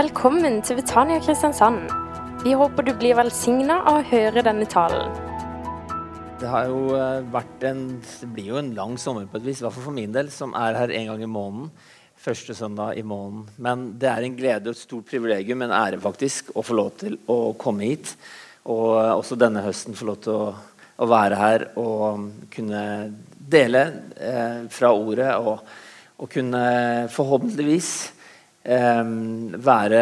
Velkommen til Betania Kristiansand. Vi håper du blir velsigna av å høre denne talen. Det har jo eh, vært en blir jo en lang sommer på et vis, i hvert fall for min del, som er her en gang i måneden. Første søndag i måneden. Men det er en glede og et stort privilegium, en ære faktisk, å få lov til å komme hit. Og eh, også denne høsten få lov til å, å være her og kunne dele eh, fra ordet. Og, og kunne forhåpentligvis eh, være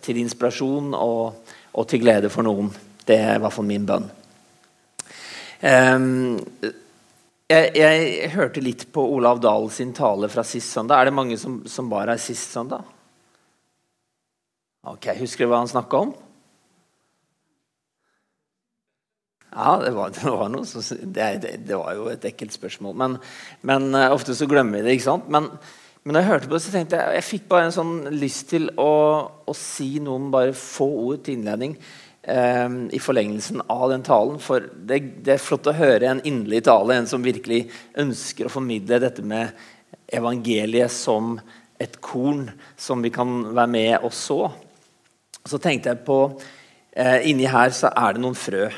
til inspirasjon og, og til glede for noen. Det er i hvert fall min bønn. Um, jeg, jeg, hørte litt på Olav Dahl sin tale fra sist søndag. Er det mange som, som var her sist søndag? Ok, Husker du hva han snakka om? Ja, det var, det var noe som, det, det, var jo et ekkelt spørsmål. Men, men uh, ofte så glemmer vi det. ikke sant? Men, men da jeg hørte på det, så tenkte jeg jeg fikk bare en sånn lyst til å, å si noen bare få ord til innledning eh, i forlengelsen av den talen. For det, det, er flott å høre en inderlig tale, en som virkelig ønsker å formidle dette med evangeliet som et korn som vi kan være med og så. Så tenkte jeg på eh, Inni her så er det noen frø.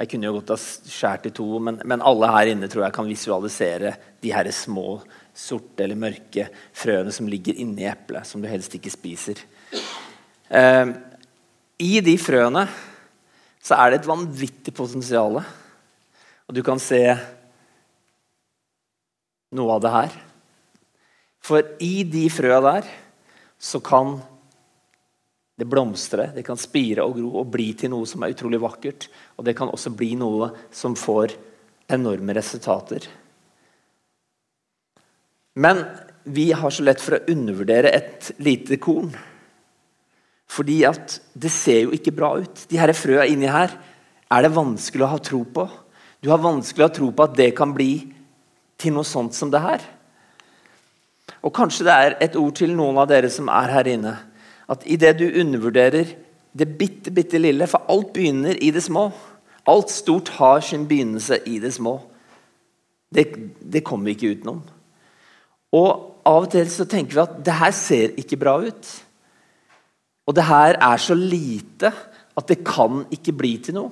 Jeg kunne jo godt ha skåret i to, men, men, alle her inne tror jeg kan visualisere de her små, sorte eller mørke frøene som ligger inni eplet, som du helst ikke spiser. Eh, i de frøene så er det et vanvittig potensial. Og du kan se noe av det her. For i de frøa der så kan det blomstre, det kan spire og gro og bli til noe som er utrolig vakkert. Og det kan også bli noe som får enorme resultater. Men vi har så lett for å undervurdere et lite korn. Fordi at det ser jo ikke bra ut. De her frøa inni her er det vanskelig å ha tro på. Du har vanskelig å ha tro på at det kan bli til noe sånt som det her. Og kanskje det er et ord til noen av dere som er her inne. At idet du undervurderer det bitte, bitte lille For alt begynner i det små. Alt stort har sin begynnelse i det små. Det, det kommer vi ikke utenom. Og av og til så tenker vi at det her ser ikke bra ut. Og det her er så lite at det kan ikke bli til noe.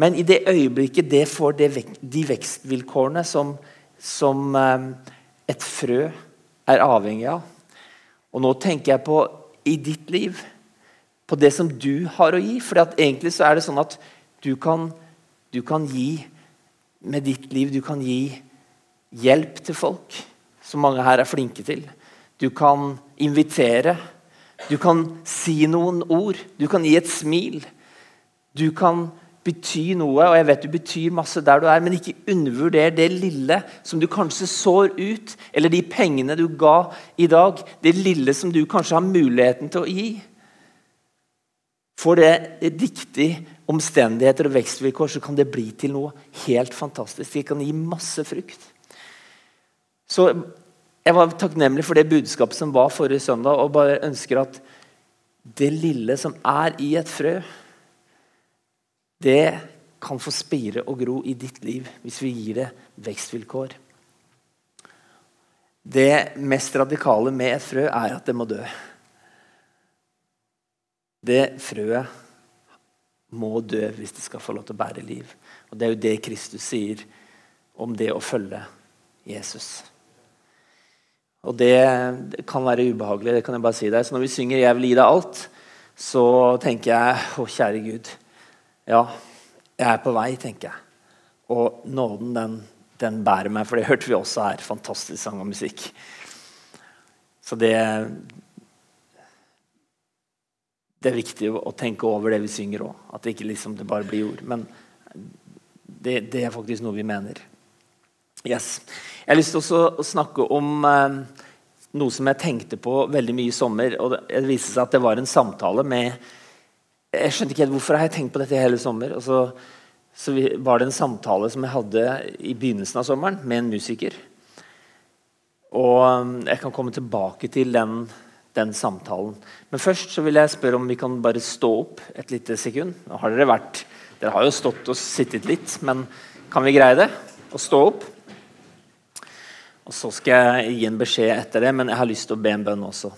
Men i det øyeblikket det får det vek de vekstvilkårene som, som um, et frø er avhengig av Og nå tenker jeg på i ditt liv, på det som du har å gi. For egentlig så er det sånn at du kan, du kan gi med ditt liv Du kan gi hjelp til folk, som mange her er flinke til. Du kan invitere. Du kan si noen ord. Du kan gi et smil. Du kan bety noe, og jeg vet du betyr masse der du er, men ikke undervurder det lille som du kanskje sår ut, eller de pengene du ga i dag. Det lille som du kanskje har muligheten til å gi. Får det riktige omstendigheter og vekstvilkår, så kan det bli til noe helt fantastisk. Det kan gi masse frukt. Så jeg var takknemlig for det budskapet som var forrige søndag, og bare ønsker at det lille som er i et frø, det kan få spire og gro i ditt liv hvis vi gir det vekstvilkår. Det mest radikale med et frø er at det må dø. Det frøet må dø hvis det skal få lov til å bære liv. Og Det er jo det Kristus sier om det å følge Jesus. Og det, kan være ubehagelig. det kan jeg bare si deg. Så når vi synger 'Jeg vil gi deg alt', så tenker jeg 'Å, kjære Gud'. Ja, jeg er på vei, tenker jeg. Og nåden, den, den bærer meg. For det hørte vi også her. Fantastisk sang og musikk. Så det Det er viktig å tenke over det vi synger òg. At det ikke liksom det bare blir ord. Men det, det er faktisk noe vi mener. Yes. Jeg har lyst til å snakke om eh, noe som jeg tenkte på veldig mye i sommer. og Det viste seg at det var en samtale med Jeg skjønte ikke helt hvorfor jeg har tenkt på dette hele sommer. og så, så var det en samtale som jeg hadde i begynnelsen av sommeren med en musiker. Og eh, jeg kan komme tilbake til den, den samtalen. Men først så vil jeg spørre om vi kan bare stå opp et lite sekund. Nå har dere vært Dere har jo stått og sittet litt, men kan vi greie det? Å stå opp? Og Så skal jeg gi en beskjed etter det, men jeg har lyst til å be en bønn også.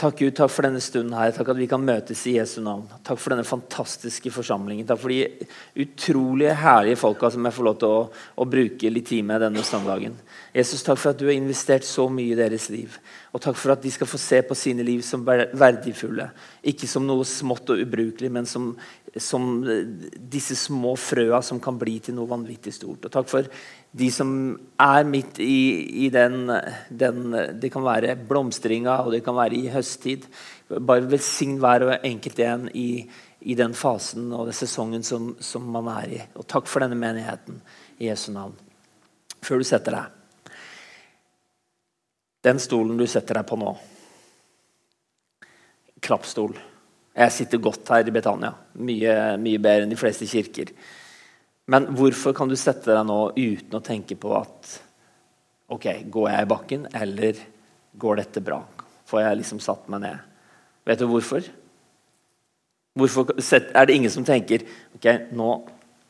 Takk Gud, takk for denne stunden her. Takk at vi kan møtes i Jesu navn. Takk for denne fantastiske forsamlingen. Takk for de utrolige, herlige folka som jeg får lov til å, å bruke litt tid med denne søndagen. Jesus, takk for at du har investert så mye i deres liv. Og takk for at de skal få se på sine liv som verdifulle. Ikke som noe smått og ubrukelig, men som, som disse små frøa som kan bli til noe vanvittig stort. Og takk for de som er midt i, i den, den, Det kan være blomstringa, og det kan være i høsttid. Bare velsign hver og enkelt en i, i, den fasen og den sesongen som, som, man er i. Og takk for denne menigheten i Jesu navn. Før du setter deg Den stolen du setter deg på nå Klappstol. Jeg sitter godt her i Betania. Mye, mye bedre enn de fleste kirker. Men hvorfor kan du sette deg nå uten å tenke på at Ok, går jeg i bakken, eller går dette bra? Får jeg liksom satt meg ned? Vet du hvorfor? Hvorfor er det ingen som tenker Ok, nå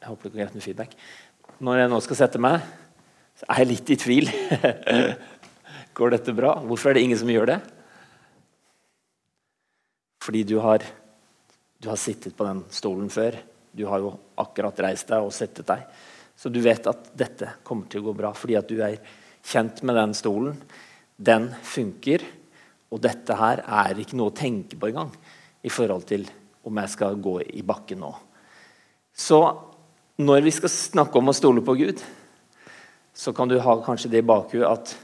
Jeg håper det går greit med feedback. Når jeg nå skal sette meg, så er jeg litt i tvil. går dette bra? Hvorfor er det ingen som gjør det? Fordi du har, du har sittet på den stolen før. Du har jo akkurat reist deg og settet deg. Så du vet at dette kommer til å gå bra fordi at du er kjent med den stolen. Den funker, og dette her er ikke noe å tenke på engang i forhold til om jeg skal gå i bakken nå. Så når vi skal snakke om å stole på Gud, så kan du ha kanskje det i bakhuet at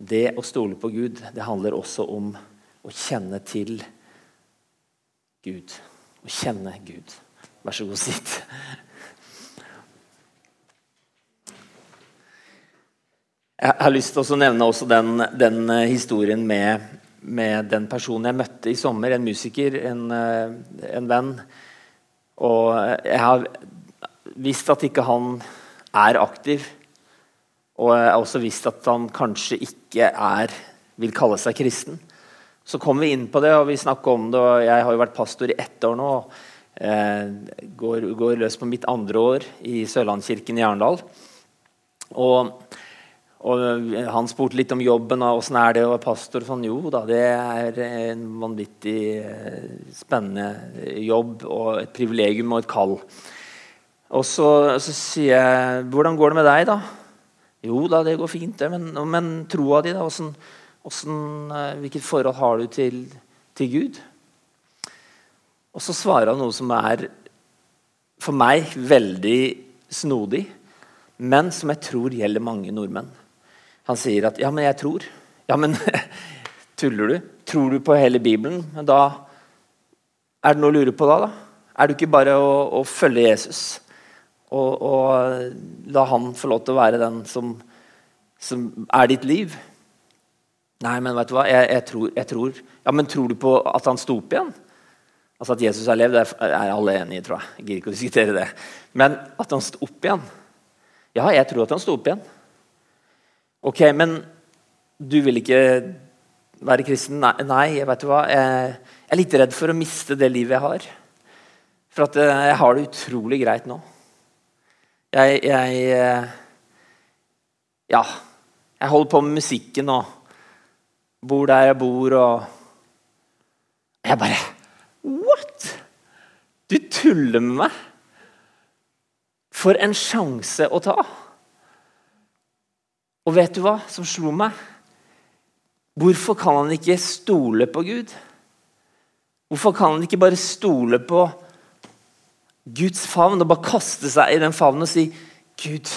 det å stole på Gud, det handler også om å kjenne til Gud. Å kjenne Gud. Vær så god, sitt. Jeg har lyst til å nevne også den, den eh, historien med, med, den personen jeg møtte i sommer. En musiker, en, eh, en, venn. Og jeg har visst at ikke han er aktiv. Og jeg har også visst at han kanskje ikke er, vil kalle seg kristen. Så kom vi inn på det, og vi snakka om det. og Jeg har jo vært pastor i ett år nå. og Eh, går, går, løs på mitt andre år i Sørlandskirken i Arendal. Og, og, han spurte litt om jobben og åssen er det å være pastor. Sånn, jo da, det er en vanvittig eh, spennende jobb og et privilegium og et kall. Og så, så sier jeg 'Hvordan går det med deg', da? Jo da, det går fint, det. Men, men troa di, da? Hvordan, hvordan, eh, hvilket forhold har du til, til Gud? Og så svarer han noe som er for meg veldig snodig, men som jeg tror gjelder mange nordmenn. Han sier at 'ja, men jeg tror'. Ja, men tuller du? Tror du på hele Bibelen? Men da er det noe å lure på da? da? Er det ikke bare å, å følge Jesus og, og, la han få lov til å være den som, som er ditt liv? Nei, men vet du hva? Jeg, jeg, tror, jeg tror Ja, men tror du på at han sto opp igjen? Altså At Jesus har levd, er alle enige i, tror jeg. Jeg gidder ikke å diskutere det. Men at han sto opp igjen Ja, jeg tror at han sto opp igjen. Ok, men du vil ikke være kristen? Nei, nei vet du hva? Jeg er litt redd for å miste det livet jeg har. For at eh, jeg har det utrolig greit nå. Jeg, jeg eh, Ja. Jeg holder på med musikken og bor der jeg bor og Jeg bare! Du tuller med meg! For en sjanse å ta! Og vet du hva som slo meg? Hvorfor kan han ikke stole på Gud? Hvorfor kan han ikke bare stole på Guds favn og bare kaste seg i den favnen og si Gud,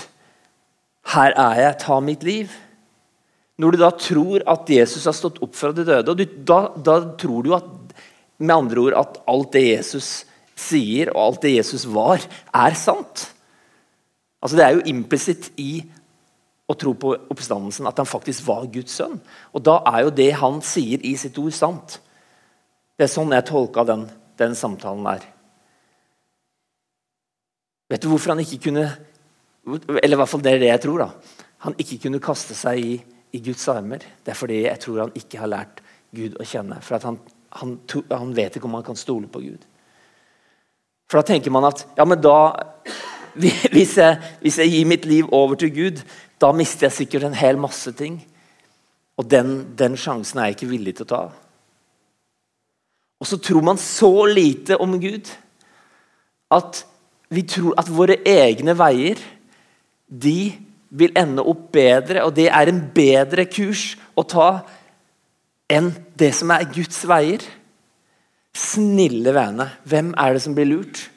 her er jeg, ta mitt liv. Når du da tror at Jesus har stått opp fra de døde, og du, da, da tror du at med andre ord at alt det Jesus sier, og alt det Jesus var, er sant. Altså Det er jo implisitt i å tro på oppstandelsen at han faktisk var Guds sønn. Og da er jo det han sier i sitt ord, sant. Det er sånn jeg tolka den, den samtalen der. Vet du hvorfor han ikke kunne Eller i hvert fall det er det jeg tror. da. Han ikke kunne kaste seg i, i Guds armer. Det er fordi jeg tror han ikke har lært Gud å kjenne. For han han, han, vet ikke om han kan stole på Gud. For da tenker man at ja, men da hvis jeg, hvis jeg, gir mitt liv over til Gud, da mister jeg sikkert en hel masse ting. Og den, den sjansen er jeg ikke villig til å ta. Og så tror man så lite om Gud at vi tror at våre egne veier de vil ende opp bedre, og det er en bedre kurs å ta enn det som er Guds veier. Snille vene, hvem er det som blir lurt?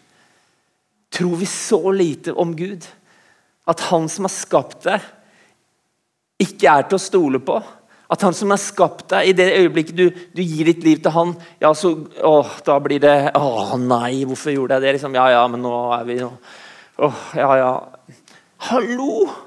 Tror vi så lite om Gud at han som har skapt deg, ikke er til å stole på? At han som har skapt deg, i det øyeblikket du, du gir ditt liv til han, ja, så åh, da blir det Å nei, hvorfor gjorde jeg det? Liksom, ja, ja, men nå er vi Åh, ja, ja. Hallo!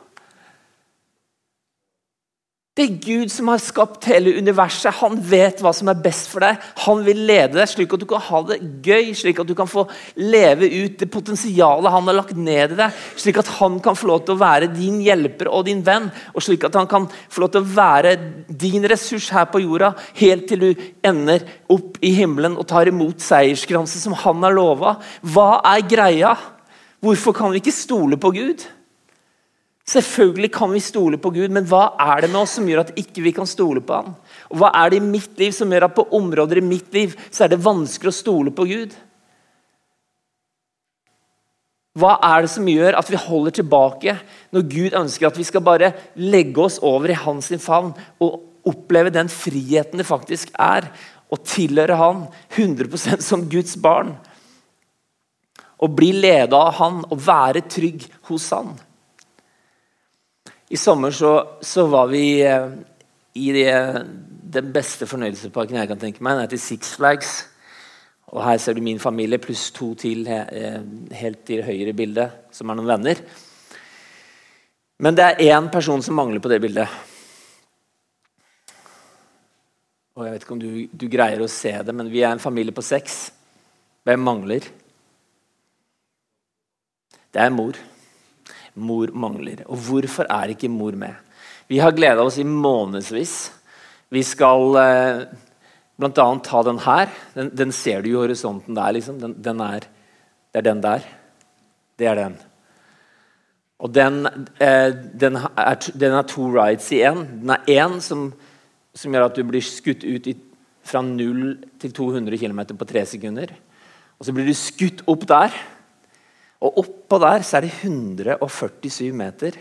Det er Gud som har skapt hele universet. Han vet hva som er best for deg. Han vil lede deg slik at du kan ha det gøy, slik at du kan få leve ut det potensialet han har lagt ned i deg. Slik at han kan få lov til å være din hjelper og din venn. Og slik at han kan få lov til å være din ressurs her på jorda helt til du ender opp i himmelen og tar imot seierskransen som han har lova. Hva er greia? Hvorfor kan vi ikke stole på Gud? Selvfølgelig kan vi stole på Gud, men hva er det med oss som gjør at ikke vi kan stole på ham? Og Hva er det i mitt liv som gjør at på områder i mitt liv så er det vanskelig å stole på Gud? Hva er det som gjør at vi holder tilbake når Gud ønsker at vi skal bare legge oss over i hans favn og oppleve den friheten det faktisk er å tilhøre han 100% som Guds barn? Og bli leda av han og være trygg hos han? I sommer så, så var vi eh, i det, den beste fornøyelsesparken jeg kan tenke meg. Den heter Six Flags. Og Her ser du min familie pluss to til eh, helt til høyre i bildet, som er noen venner. Men det er én person som mangler på det bildet. Og Jeg vet ikke om du, du greier å se det, men vi er en familie på seks. Hvem mangler? Det er mor mor mangler. Og hvorfor er ikke mor med? Vi har gleda oss i månedsvis. Vi skal eh, bl.a. ta den her. Den, den, ser du i horisonten der. Liksom. Den, den er, det er den der. Det er den. Og den, eh, den, er, er to rides i én. Den er én som, som, gjør at du blir skutt ut i, fra 0 til 200 km på tre sekunder. Og så blir du skutt opp der. Og oppå der så er det 147 meter.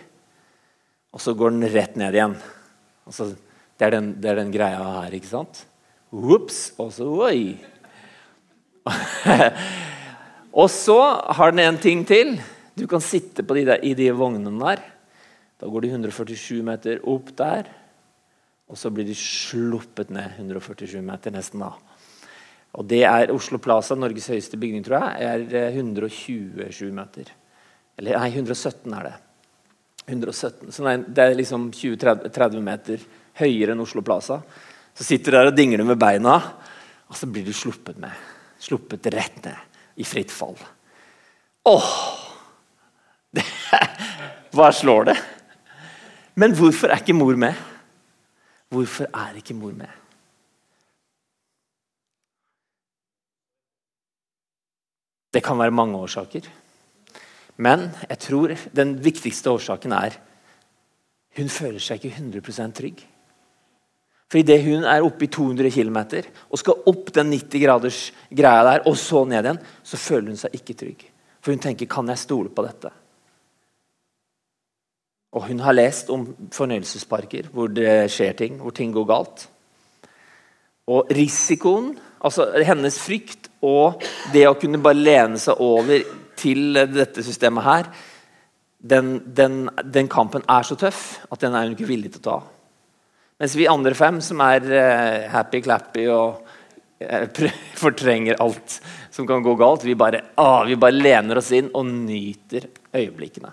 Og så går den rett ned igjen. Altså, det, er den, det, er den, greia her, ikke sant? Ops! Og så oi! og så har den en ting til. Du kan sitte de der, i de vognene der. Da går de 147 meter opp der. Og så blir de sluppet ned 147 meter nesten da. Og det er Oslo Plaza, Norges høyeste bygning, tror jeg, er 127 eh, meter. Eller nei, 117 er det. 117. Så det er liksom 20-30 meter høyere enn Oslo Plaza. Så sitter du der og dingler med beina, og så blir du sluppet med. Sluppet rett ned i fritt fall. Åh! Det, hva slår det? Men hvorfor er ikke mor med? Hvorfor er ikke mor med? Det kan være mange årsaker. Men jeg tror den viktigste årsaken er hun føler seg ikke 100% trygg. For idet hun er oppe i 200 km og skal opp den 90 graders greia der, og så ned igjen, så føler hun seg ikke trygg. For hun tenker 'kan jeg stole på dette'? Og hun har lest om fornøyelsesparker hvor det skjer ting, hvor ting går galt. Og risikoen, altså hennes frykt og det å kunne bare lene seg over til dette systemet her, den, den, den kampen er så tøff at den er hun ikke villig til å ta. Mens vi andre fem, som er uh, happy-clappy og uh, fortrenger alt som kan gå galt, vi bare, ah, vi bare lener oss inn og nyter øyeblikkene.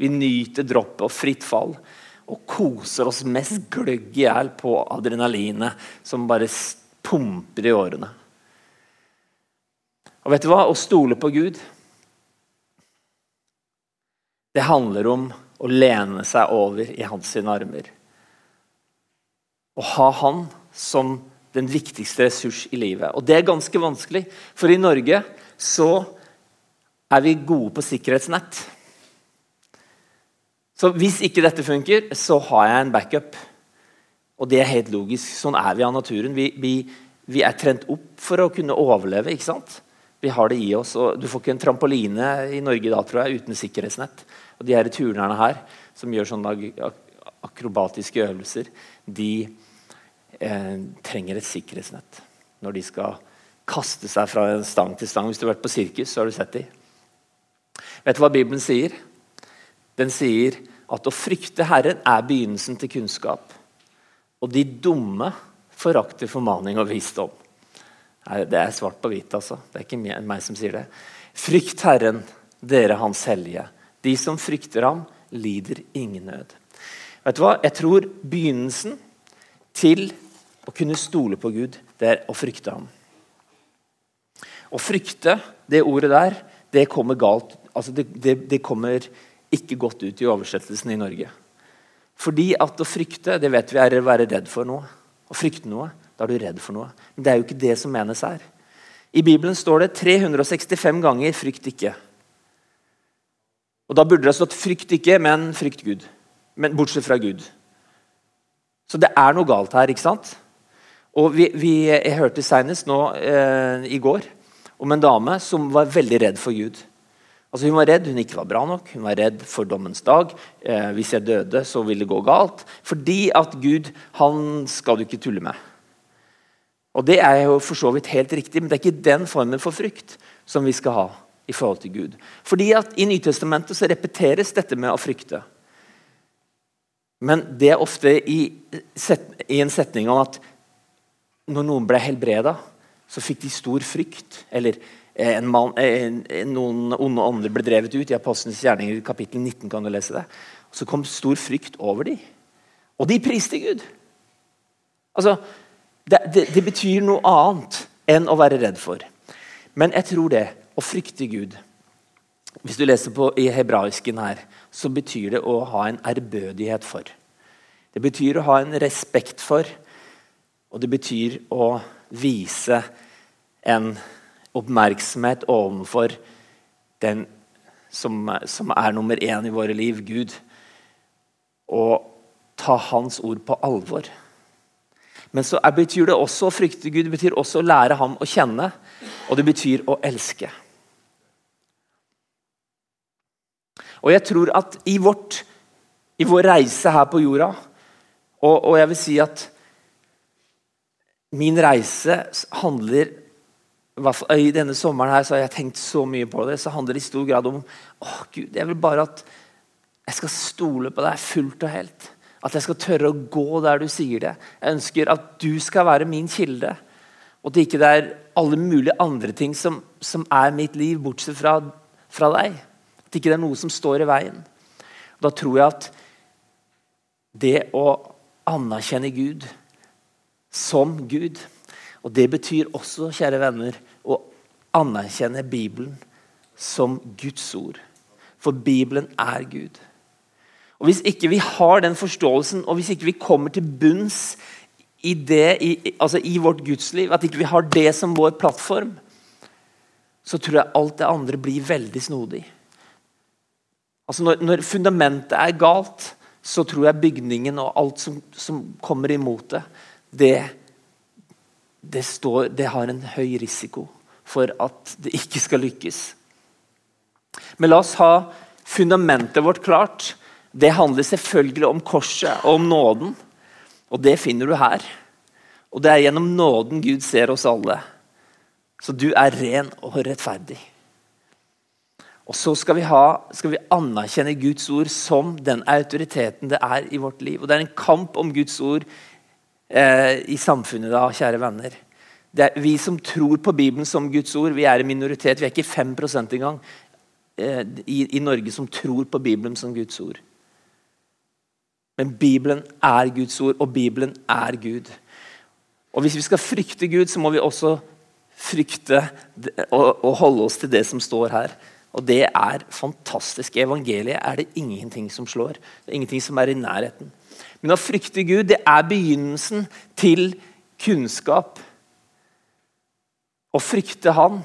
Vi nyter droppet og fritt fall. Og koser oss mest gløgg i hjel på adrenalinet som bare pumper i årene. Og vet du hva? Å stole på Gud Det handler om å lene seg over i hans sine armer. Å ha han som den viktigste ressurs i livet. Og det er ganske vanskelig, for i Norge så er vi gode på sikkerhetsnett. Så hvis ikke dette funker, så har jeg en backup. Og det er helt logisk. Sånn er vi av naturen. Vi, vi, vi er trent opp for å kunne overleve. ikke sant? Vi har det i oss. og Du får ikke en trampoline i Norge da, tror jeg, uten sikkerhetsnett. Og de her turnerne her, som gjør sånne akrobatiske øvelser, de eh, trenger et sikkerhetsnett når de skal kaste seg fra en stang til stang. Hvis du har vært på sirkus, så har du sett de. Vet du hva Bibelen sier? Den sier at å frykte Herren er begynnelsen til kunnskap. Og de dumme forakter formaning og visdom. Det er svart på hvitt, altså. Det er ikke meg som sier det. Frykt Herren, dere Hans hellige. De som frykter ham, lider ingen nød. Vet du hva? Jeg tror begynnelsen til å kunne stole på Gud, det er å frykte ham. Å frykte, det ordet der, det kommer galt. Altså det, det, det kommer ikke godt ut i oversettelsen i Norge. Fordi at å frykte, det vet vi er å være redd for noe. Å frykte noe, da er du redd for noe. Men det er jo ikke det som menes her. I Bibelen står det 365 ganger 'frykt ikke'. Og Da burde det stått 'frykt ikke', men 'frykt Gud'. Men Bortsett fra Gud. Så det er noe galt her. ikke sant? Og vi, vi, Jeg hørte senest nå eh, i går om en dame som var veldig redd for Gud. Altså Hun var redd hun ikke var bra nok, hun var redd for dommens dag. Eh, hvis jeg døde, så ville det gå galt. Fordi at Gud han skal du ikke tulle med. Og Det er jo for så vidt helt riktig, men det er ikke den formen for frykt som vi skal ha. i forhold til Gud. Fordi at I Nytestamentet så repeteres dette med å frykte. Men det er ofte i, i en setning om at når noen ble helbreda, så fikk de stor frykt. Eller en man, en, noen onde ånder ble drevet ut. I Apostlenes gjerninger kapittel 19 kan du lese det. Så kom stor frykt over dem. Og de priste Gud. Altså, det, det, det, betyr noe annet enn å være redd for. Men jeg tror det, å frykte Gud Hvis du leser på i hebraisken her, så betyr det å ha en ærbødighet for. Det betyr å ha en respekt for, og det betyr å vise en oppmerksomhet overfor den som, som er nummer én i våre liv, Gud. Og ta Hans ord på alvor. Men så betyr det også å frykte Gud, det betyr også å lære ham å kjenne. Og det betyr å elske. Og jeg tror at i, vårt, i vår reise her på jorda, og, og jeg vil si at min reise handler i denne sommeren her så har jeg tenkt så mye på det. Så handler det i stor grad om å Gud, jeg vil bare at jeg skal stole på deg fullt og helt. At jeg skal tørre å gå der du sier det. Jeg ønsker at du skal være min kilde. Og at det ikke er alle mulige andre ting som, som er mitt liv, bortsett fra, fra deg. At det ikke er noe som står i veien. Da tror jeg at det å anerkjenne Gud som Gud og Det betyr også kjære venner, å anerkjenne Bibelen som Guds ord. For Bibelen er Gud. Og Hvis ikke vi har den forståelsen, og hvis ikke vi kommer til bunns i det, i, altså i vårt gudsliv, at ikke vi har det som vår plattform, så tror jeg alt det andre blir veldig snodig. Altså når, når fundamentet er galt, så tror jeg bygningen og alt som, som kommer imot det, det det, står, det har en høy risiko for at det ikke skal lykkes. Men la oss ha fundamentet vårt klart. Det handler selvfølgelig om korset og om nåden. Og det finner du her. Og det er gjennom nåden Gud ser oss alle. Så du er ren og rettferdig. Og så skal vi, ha, skal vi anerkjenne Guds ord som den autoriteten det er i vårt liv. Og Det er en kamp om Guds ord eh, i samfunnet da, kjære venner. Det er vi som tror på Bibelen som Guds ord, vi er en minoritet. Vi er ikke 5 engang eh, i, i Norge som tror på Bibelen som Guds ord. Men Bibelen er Guds ord, og Bibelen er Gud. Og Hvis vi skal frykte Gud, så må vi også frykte og, holde oss til det som står her. Og det er fantastisk. Evangeliet er det ingenting som slår. Det er ingenting som er i nærheten. Men å frykte Gud det er begynnelsen til kunnskap. Å frykte Han,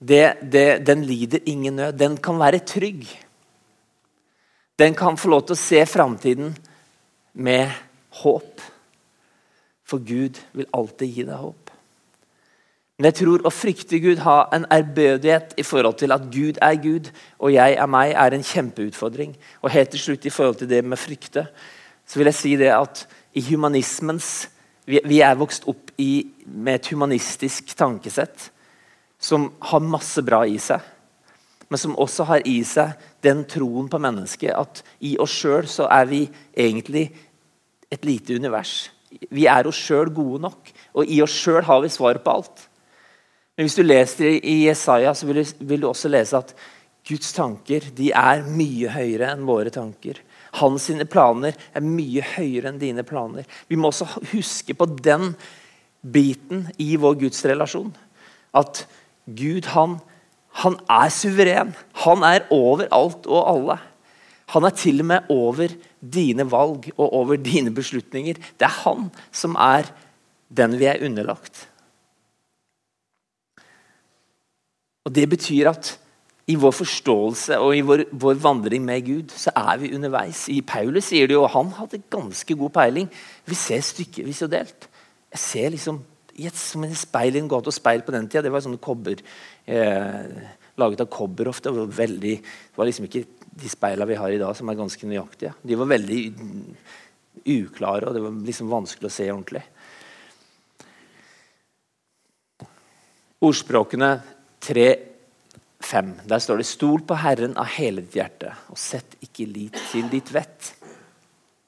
det, det, den lider ingen nød. Den kan være trygg. Den kan få lov til å se framtiden med håp. For Gud vil alltid gi deg håp. Men jeg tror å frykte Gud, ha en ærbødighet i forhold til at Gud er Gud og jeg er meg, er en kjempeutfordring. Og helt til slutt i forhold til det med frykte, så vil jeg si det at i humanismens Vi, vi er vokst opp i, med et humanistisk tankesett som har masse bra i seg, men som også har i seg den troen på mennesket at i oss sjøl så er vi egentlig et lite univers. Vi er oss sjøl gode nok, og i oss sjøl har vi svaret på alt. Men hvis du leser i Jesaja, så vil du, vil du også lese at Guds tanker de er mye høyere enn våre tanker. Hans sine planer er mye høyere enn dine planer. Vi må også huske på den biten i vår gudsrelasjon. At Gud, han, han er suveren. Han er over alt og alle. Han er til og med over dine valg og over dine beslutninger. Det er han som er den vi er underlagt. Og Det betyr at i vår forståelse og i vår, vår, vandring med Gud, så er vi underveis. I Paulus sier det jo, og han hadde ganske god peiling. Vi ser stykkevis og delt. Jeg ser liksom et, som en speil i en gate. Og speil på den tida det var sånne kobber eh, laget av kobber ofte. og veldig, det var liksom ikke de speilene vi har i dag, som er ganske nøyaktige. De var veldig uklare, og det var liksom vanskelig å se ordentlig. Ordspråkene 3.5. Der står det 'Stol på Herren av hele ditt hjerte, og sett ikke lit til ditt vett'.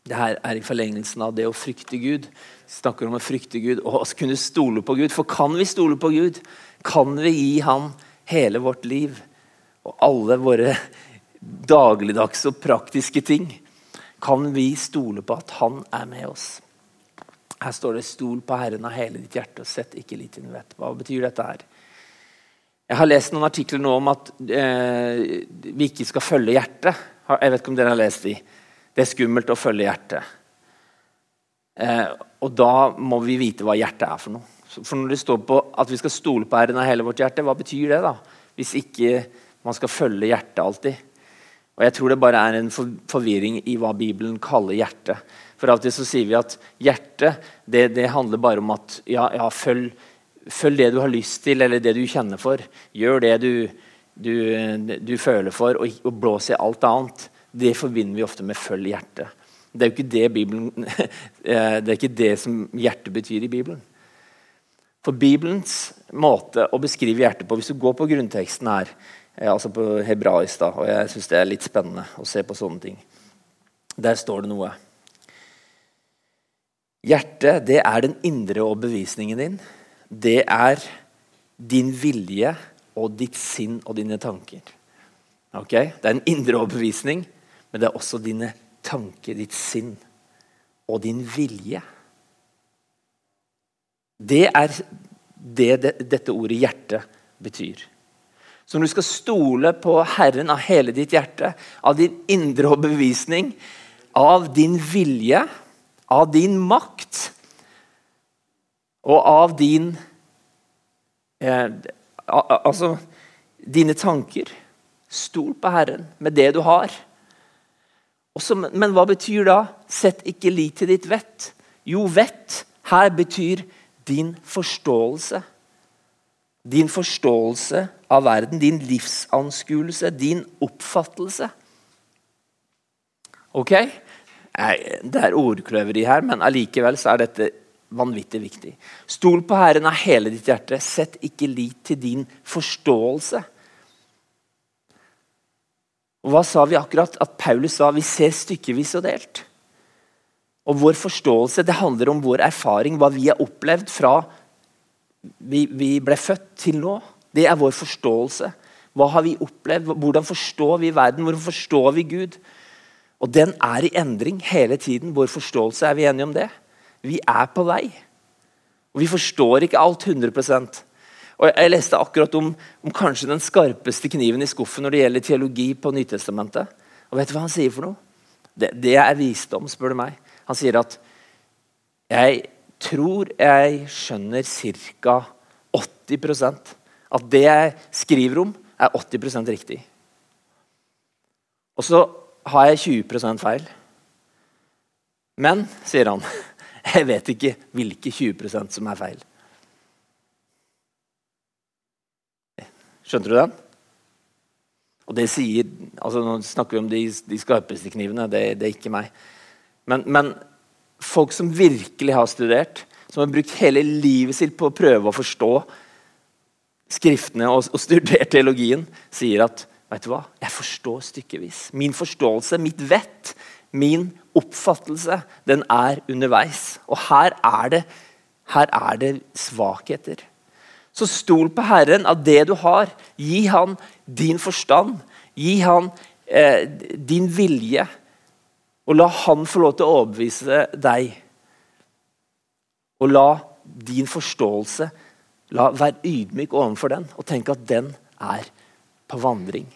Det her er i forlengelsen av det å frykte Gud. Vi snakker om å frykte Gud og å kunne stole på Gud. For kan vi stole på Gud, kan vi gi Han hele vårt liv og alle våre dagligdagse og praktiske ting, kan vi stole på at Han er med oss. Her står det 'Stol på Herren av hele ditt hjerte, og sett ikke litt ditt vett'. Hva betyr dette her? Jeg har lest noen artikler nå om at eh, vi ikke skal følge hjertet. Jeg vet ikke om dere har lest de. Det er skummelt å følge hjertet. Eh, og da må vi vite hva hjertet er for noe. For når det står på at vi skal stole på Herren av hele vårt hjerte, hva betyr det? da? Hvis ikke man skal følge hjertet alltid. Og Jeg tror det bare er en forvirring i hva Bibelen kaller hjerte. For alltid så sier vi at hjertet det, det handler bare om at ja, ja følg Følg det du har lyst til, eller det du kjenner for. Gjør det du, du, du føler for, og, og blås i alt annet. Det forbinder vi ofte med 'følg hjertet'. Det er jo ikke det, Bibelen, eh, det ikke det som hjertet betyr i Bibelen. For Bibelens måte å beskrive hjertet på Hvis du går på grunnteksten her, eh, altså på hebraisk, da, og jeg syns det er litt spennende å se på sånne ting Der står det noe. Hjertet det er den indre overbevisningen din det er din vilje og ditt sinn og dine tanker. Okay? Det er en indre overbevisning, men det er også dine tanker, ditt sinn og din vilje. Det er det, det dette ordet 'hjerte' betyr. Så når du skal stole på Herren av hele ditt hjerte, av din indre overbevisning, av din vilje, av din makt og av din eh, Altså dine tanker. Stol på Herren med det du har. Også, men hva betyr da 'sett ikke lit til ditt vett'? Jo, vett her betyr din forståelse. Din forståelse av verden, din livsanskuelse, din oppfattelse. Ok? Det er ordkløveri her, men allikevel er dette vanvittig viktig. Stol på Herren av hele ditt hjerte. Sett ikke lit til din forståelse. Og Hva sa vi akkurat? At Paulus sa vi ser stykkevis og delt. Og Vår forståelse det handler om vår erfaring, hva vi har opplevd fra vi, vi ble født til nå. Det er vår forståelse. Hva har vi opplevd? Hvordan forstår vi verden? Hvordan forstår vi Gud? Og Den er i endring hele tiden. Vår forståelse, er vi enige om det? Vi er på vei. Og vi forstår ikke alt 100% og Jeg leste akkurat om, om, kanskje den skarpeste kniven i skuffen når det gjelder teologi på Nytestamentet. Og vet du hva han sier for noe? Det, det er visdom, spør du meg. Han sier at jeg tror jeg skjønner ca. 80% At det jeg skriver om, er 80% riktig. Og så har jeg 20% feil. Men, sier han, Jeg vet ikke hvilke 20% som er feil. Skjønte du den? Og det sier, altså Nå snakker vi om de, de skarpeste knivene. Det, det, er ikke meg. Men, men, folk som virkelig har studert, som har brukt hele livet sitt på å prøve å forstå skriftene og, og studert teologien, sier at vet du hva, jeg forstår stykkevis. Min forståelse, mitt vett, min oppfattelse, den er underveis. Og her er det, her er det svakheter. Så stol på Herren av det du har. Gi han din forstand. Gi han eh, din vilje. Og la han få lov til å overbevise deg. Og la din forståelse la Vær ydmyk overfor den, og tenk at den er på vandring.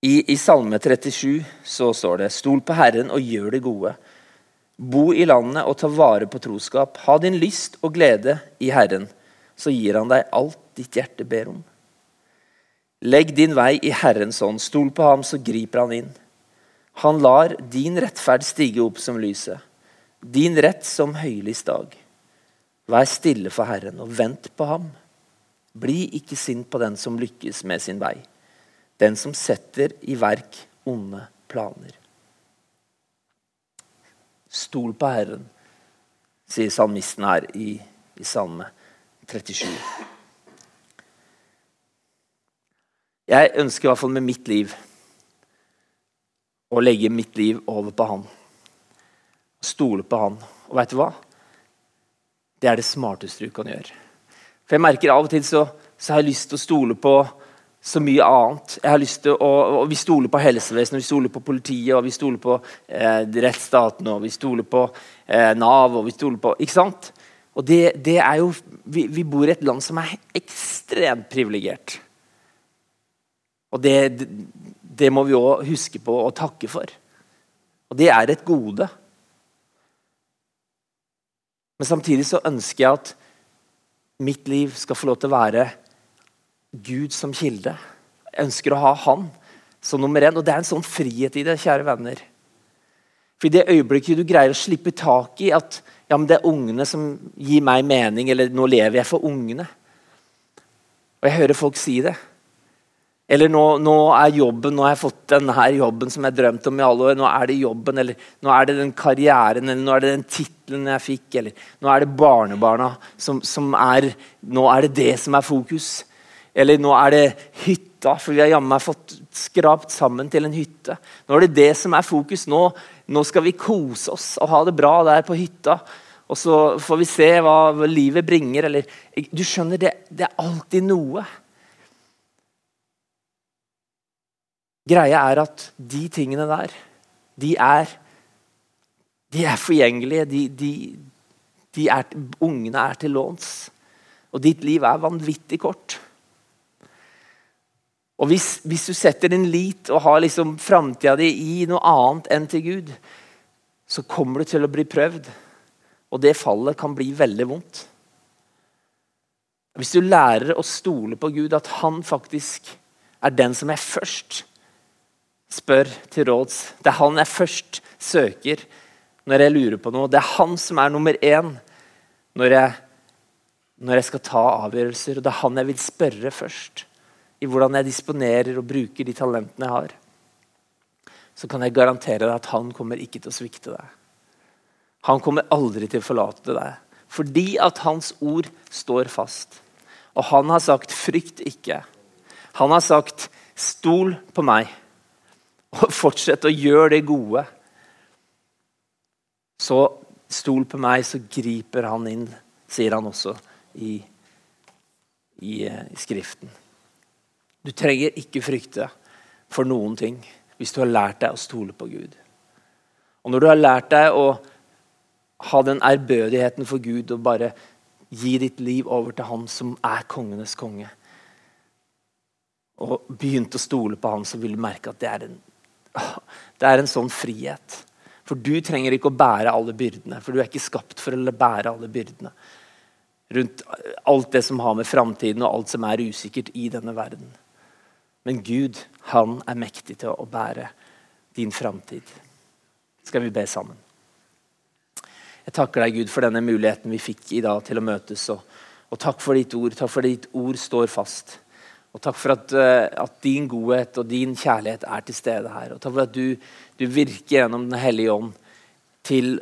I, I Salme 37 så står det Stol på Herren og gjør det gode. Bo i landet og ta vare på troskap. Ha din lyst og glede i Herren, så gir han deg alt ditt hjerte ber om. Legg din vei i Herrens ånd. Stol på ham, så griper han inn. Han lar din rettferd stige opp som lyset, din rett som høylys dag. Vær stille for Herren og vent på ham. Bli ikke sint på den som lykkes med sin vei, den som setter i verk onde planer. Stol på Herren, sier salmisten her i, i Salme 37. Jeg ønsker i hvert fall med mitt liv å legge mitt liv over på Han. Stole på Han. Og vet du hva? Det er det smarteste du kan gjøre. For jeg merker Av og til så, så har jeg lyst til å stole på så mye annet. Jeg har lyst til å, og Vi stoler på helsevesenet, vi stoler på politiet, og vi stoler på eh, rettsstaten, og vi stoler på eh, Nav og vi stoler på, ikke sant? Og det, det er jo, vi, vi, bor i et land som er ekstremt privilegert. Og det, det, det må vi òg huske på og takke for. Og det er et gode. Men samtidig så ønsker jeg at mitt liv skal få lov til å være Gud som kilde. Jeg ønsker å ha Han som nummer én. Og det er en sånn frihet i det, kjære venner. For i det øyeblikket du greier å slippe tak i at ja, men det er ungene som gir meg mening, eller nå lever jeg for ungene. Og jeg hører folk si det. Eller nå, nå, er jobben, nå har jeg fått denne jobben som jeg drømte om i alle år. Nå er det jobben, eller nå er det den karrieren, eller nå er det den tittelen jeg fikk. Eller nå er det barnebarna som, som er Nå er det det som er fokus. Eller nå er det hytta, for vi har jammen meg fått skrapt sammen til en hytte. Nå er det det som er fokus. Nå, nå, skal vi kose oss og ha det bra der på hytta. Og så får vi se hva livet bringer. Eller, du skjønner, det, det er alltid noe. Greia er at de tingene der, de er, de er forgjengelige. De, de, de er, ungene er til låns. Og ditt liv er vanvittig kort. Og hvis, hvis, du setter din lit og har liksom framtida di i noe annet enn til Gud, så kommer du til å bli prøvd. Og det fallet kan bli veldig vondt. Hvis du lærer å stole på Gud, at han faktisk er den som jeg først spør til råds Det er han jeg først søker når jeg lurer på noe. Det er han som er nummer én når jeg, når jeg skal ta avgjørelser. Og det er han jeg vil spørre først i hvordan jeg disponerer og bruker de talentene jeg har, så kan jeg garantere deg at han kommer ikke til å svikte deg. Han kommer aldri til å forlate deg. Fordi at hans ord står fast. Og han har sagt 'frykt ikke'. Han har sagt 'stol på meg', og fortsett å gjøre det gode. Så stol på meg, så griper han inn, sier han også i, i, eh, i Skriften. Du trenger ikke frykte for noen ting hvis du har lært deg å stole på Gud. Og når du har lært deg å ha den ærbødigheten for Gud og bare gi ditt liv over til Han som er kongenes konge, og begynt å stole på Han, så vil du merke at det er en, det er en sånn frihet. For du trenger ikke å bære alle byrdene, for du er ikke skapt for å bære alle byrdene. Rundt alt det som har med framtiden og alt som er usikkert i denne verden. Men Gud, han er mektig til å bære din framtid. skal vi be sammen. Jeg takker deg, Gud, for denne muligheten vi fikk i dag til å møtes. Og, og takk for ditt ord. Takk for ditt ord står fast. Og takk for at, uh, at, din godhet og din kjærlighet er til stede her. Og takk for at du, du virker gjennom Den hellige ånd til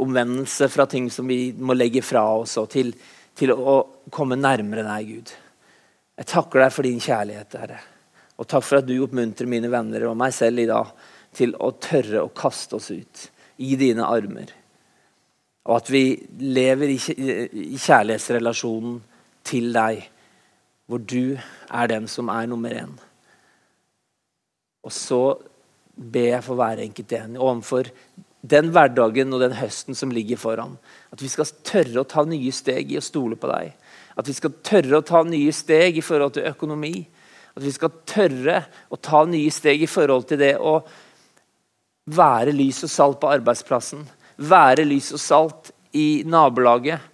omvendelse fra ting som vi må legge fra oss, og til, til å komme nærmere deg, Gud. Jeg takker deg for din kjærlighet, Herre. Og takk for at du oppmuntrer mine venner og meg selv i dag til å tørre å kaste oss ut i dine armer. Og at vi lever i kjærlighetsrelasjonen til deg, hvor du er den som er nummer én. Og så ber jeg for hver enkelt en overfor den hverdagen og den høsten som ligger foran. At vi skal tørre å ta nye steg i å stole på deg. At vi skal tørre å ta nye steg i forhold til økonomi. At vi skal tørre å ta nye steg i forhold til det å være lys og salt på arbeidsplassen være lys og salt i nabolaget.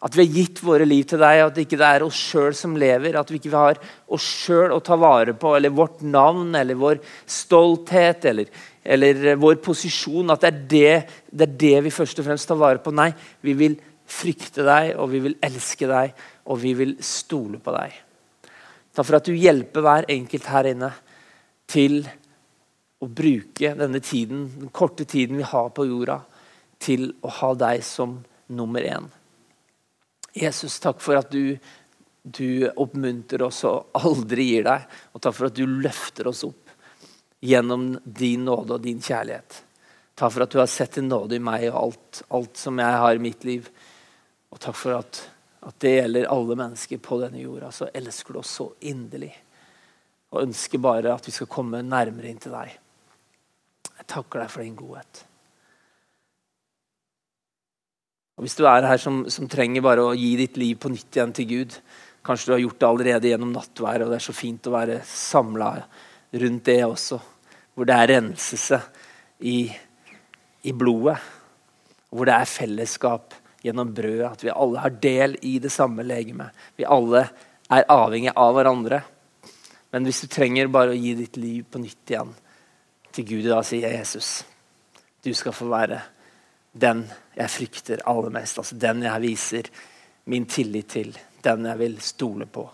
At vi har gitt våre liv til deg, at det ikke er oss sjøl som lever. At vi ikke har oss sjøl å ta vare på, eller vårt navn, eller vår stolthet, eller, eller vår posisjon. At det er det, det er det vi først og fremst tar vare på. Nei, vi vil frykte deg, og vi vil elske deg, og vi vil stole på deg. Takk for at du hjelper hver enkelt her inne til å bruke denne tiden, den korte tiden vi har på jorda, til å ha deg som nummer én. Jesus, takk for at du, du oppmuntrer oss og aldri gir deg. Og takk for at du løfter oss opp gjennom din nåde og din kjærlighet. Takk for at du har sett en nåde i meg og alt, alt som jeg har i mitt liv. Og takk for at, at det gjelder alle mennesker på denne jorda. Så elsker du oss så inderlig. Og ønsker bare at vi skal komme nærmere inn til deg. Jeg takker deg for din godhet. Og Hvis du er her som, som, trenger bare å gi ditt liv på nytt igjen til Gud Kanskje du har gjort det allerede gjennom nattværet, og det er så fint å være samla rundt det også. Hvor det er renselse i, i blodet. Hvor det er fellesskap gjennom brødet. At vi alle har del i det samme legemet. Vi alle er avhengig av hverandre. Men hvis du trenger bare å gi ditt liv på nytt igjen til Gud, da sier Jesus du skal få være den jeg frykter aller mest. Altså den jeg viser min tillit til. Den jeg vil stole på.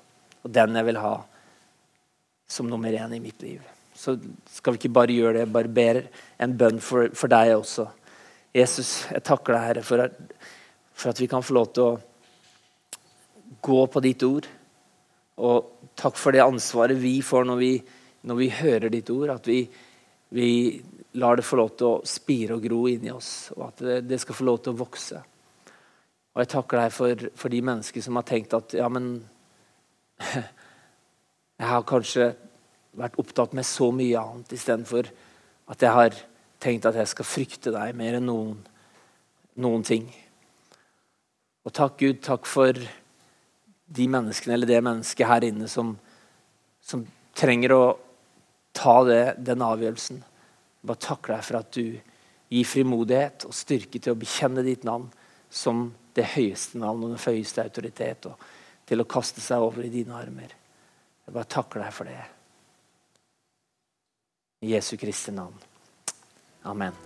Og den jeg vil ha som nummer én i mitt liv. Så skal vi ikke bare gjøre det, bare ber en bønn for, for deg også. Jesus, jeg takker deg, Herre, for at, for at vi kan få lov til å gå på ditt ord. Og takk for det ansvaret vi får når vi, når vi hører ditt ord. At vi, vi lar det få lov til å spire og gro inni oss, og at det, det, skal få lov til å vokse. Og Jeg takker deg for, for de mennesker som har tenkt at ja, men Jeg har kanskje vært opptatt med så mye annet istedenfor at jeg har tenkt at jeg skal frykte deg mer enn noen, noen ting. Og takk, Gud, takk for de menneskene eller det mennesket her inne som, som trenger å ta det, den avgjørelsen. Bare takk deg for at du gir frimodighet og styrke til å bekjenne ditt navn som det høyeste navn og den høyeste autoritet, og til å kaste seg over i dine armer. Jeg bare takker deg for det. I Jesu Kristi navn. Amen.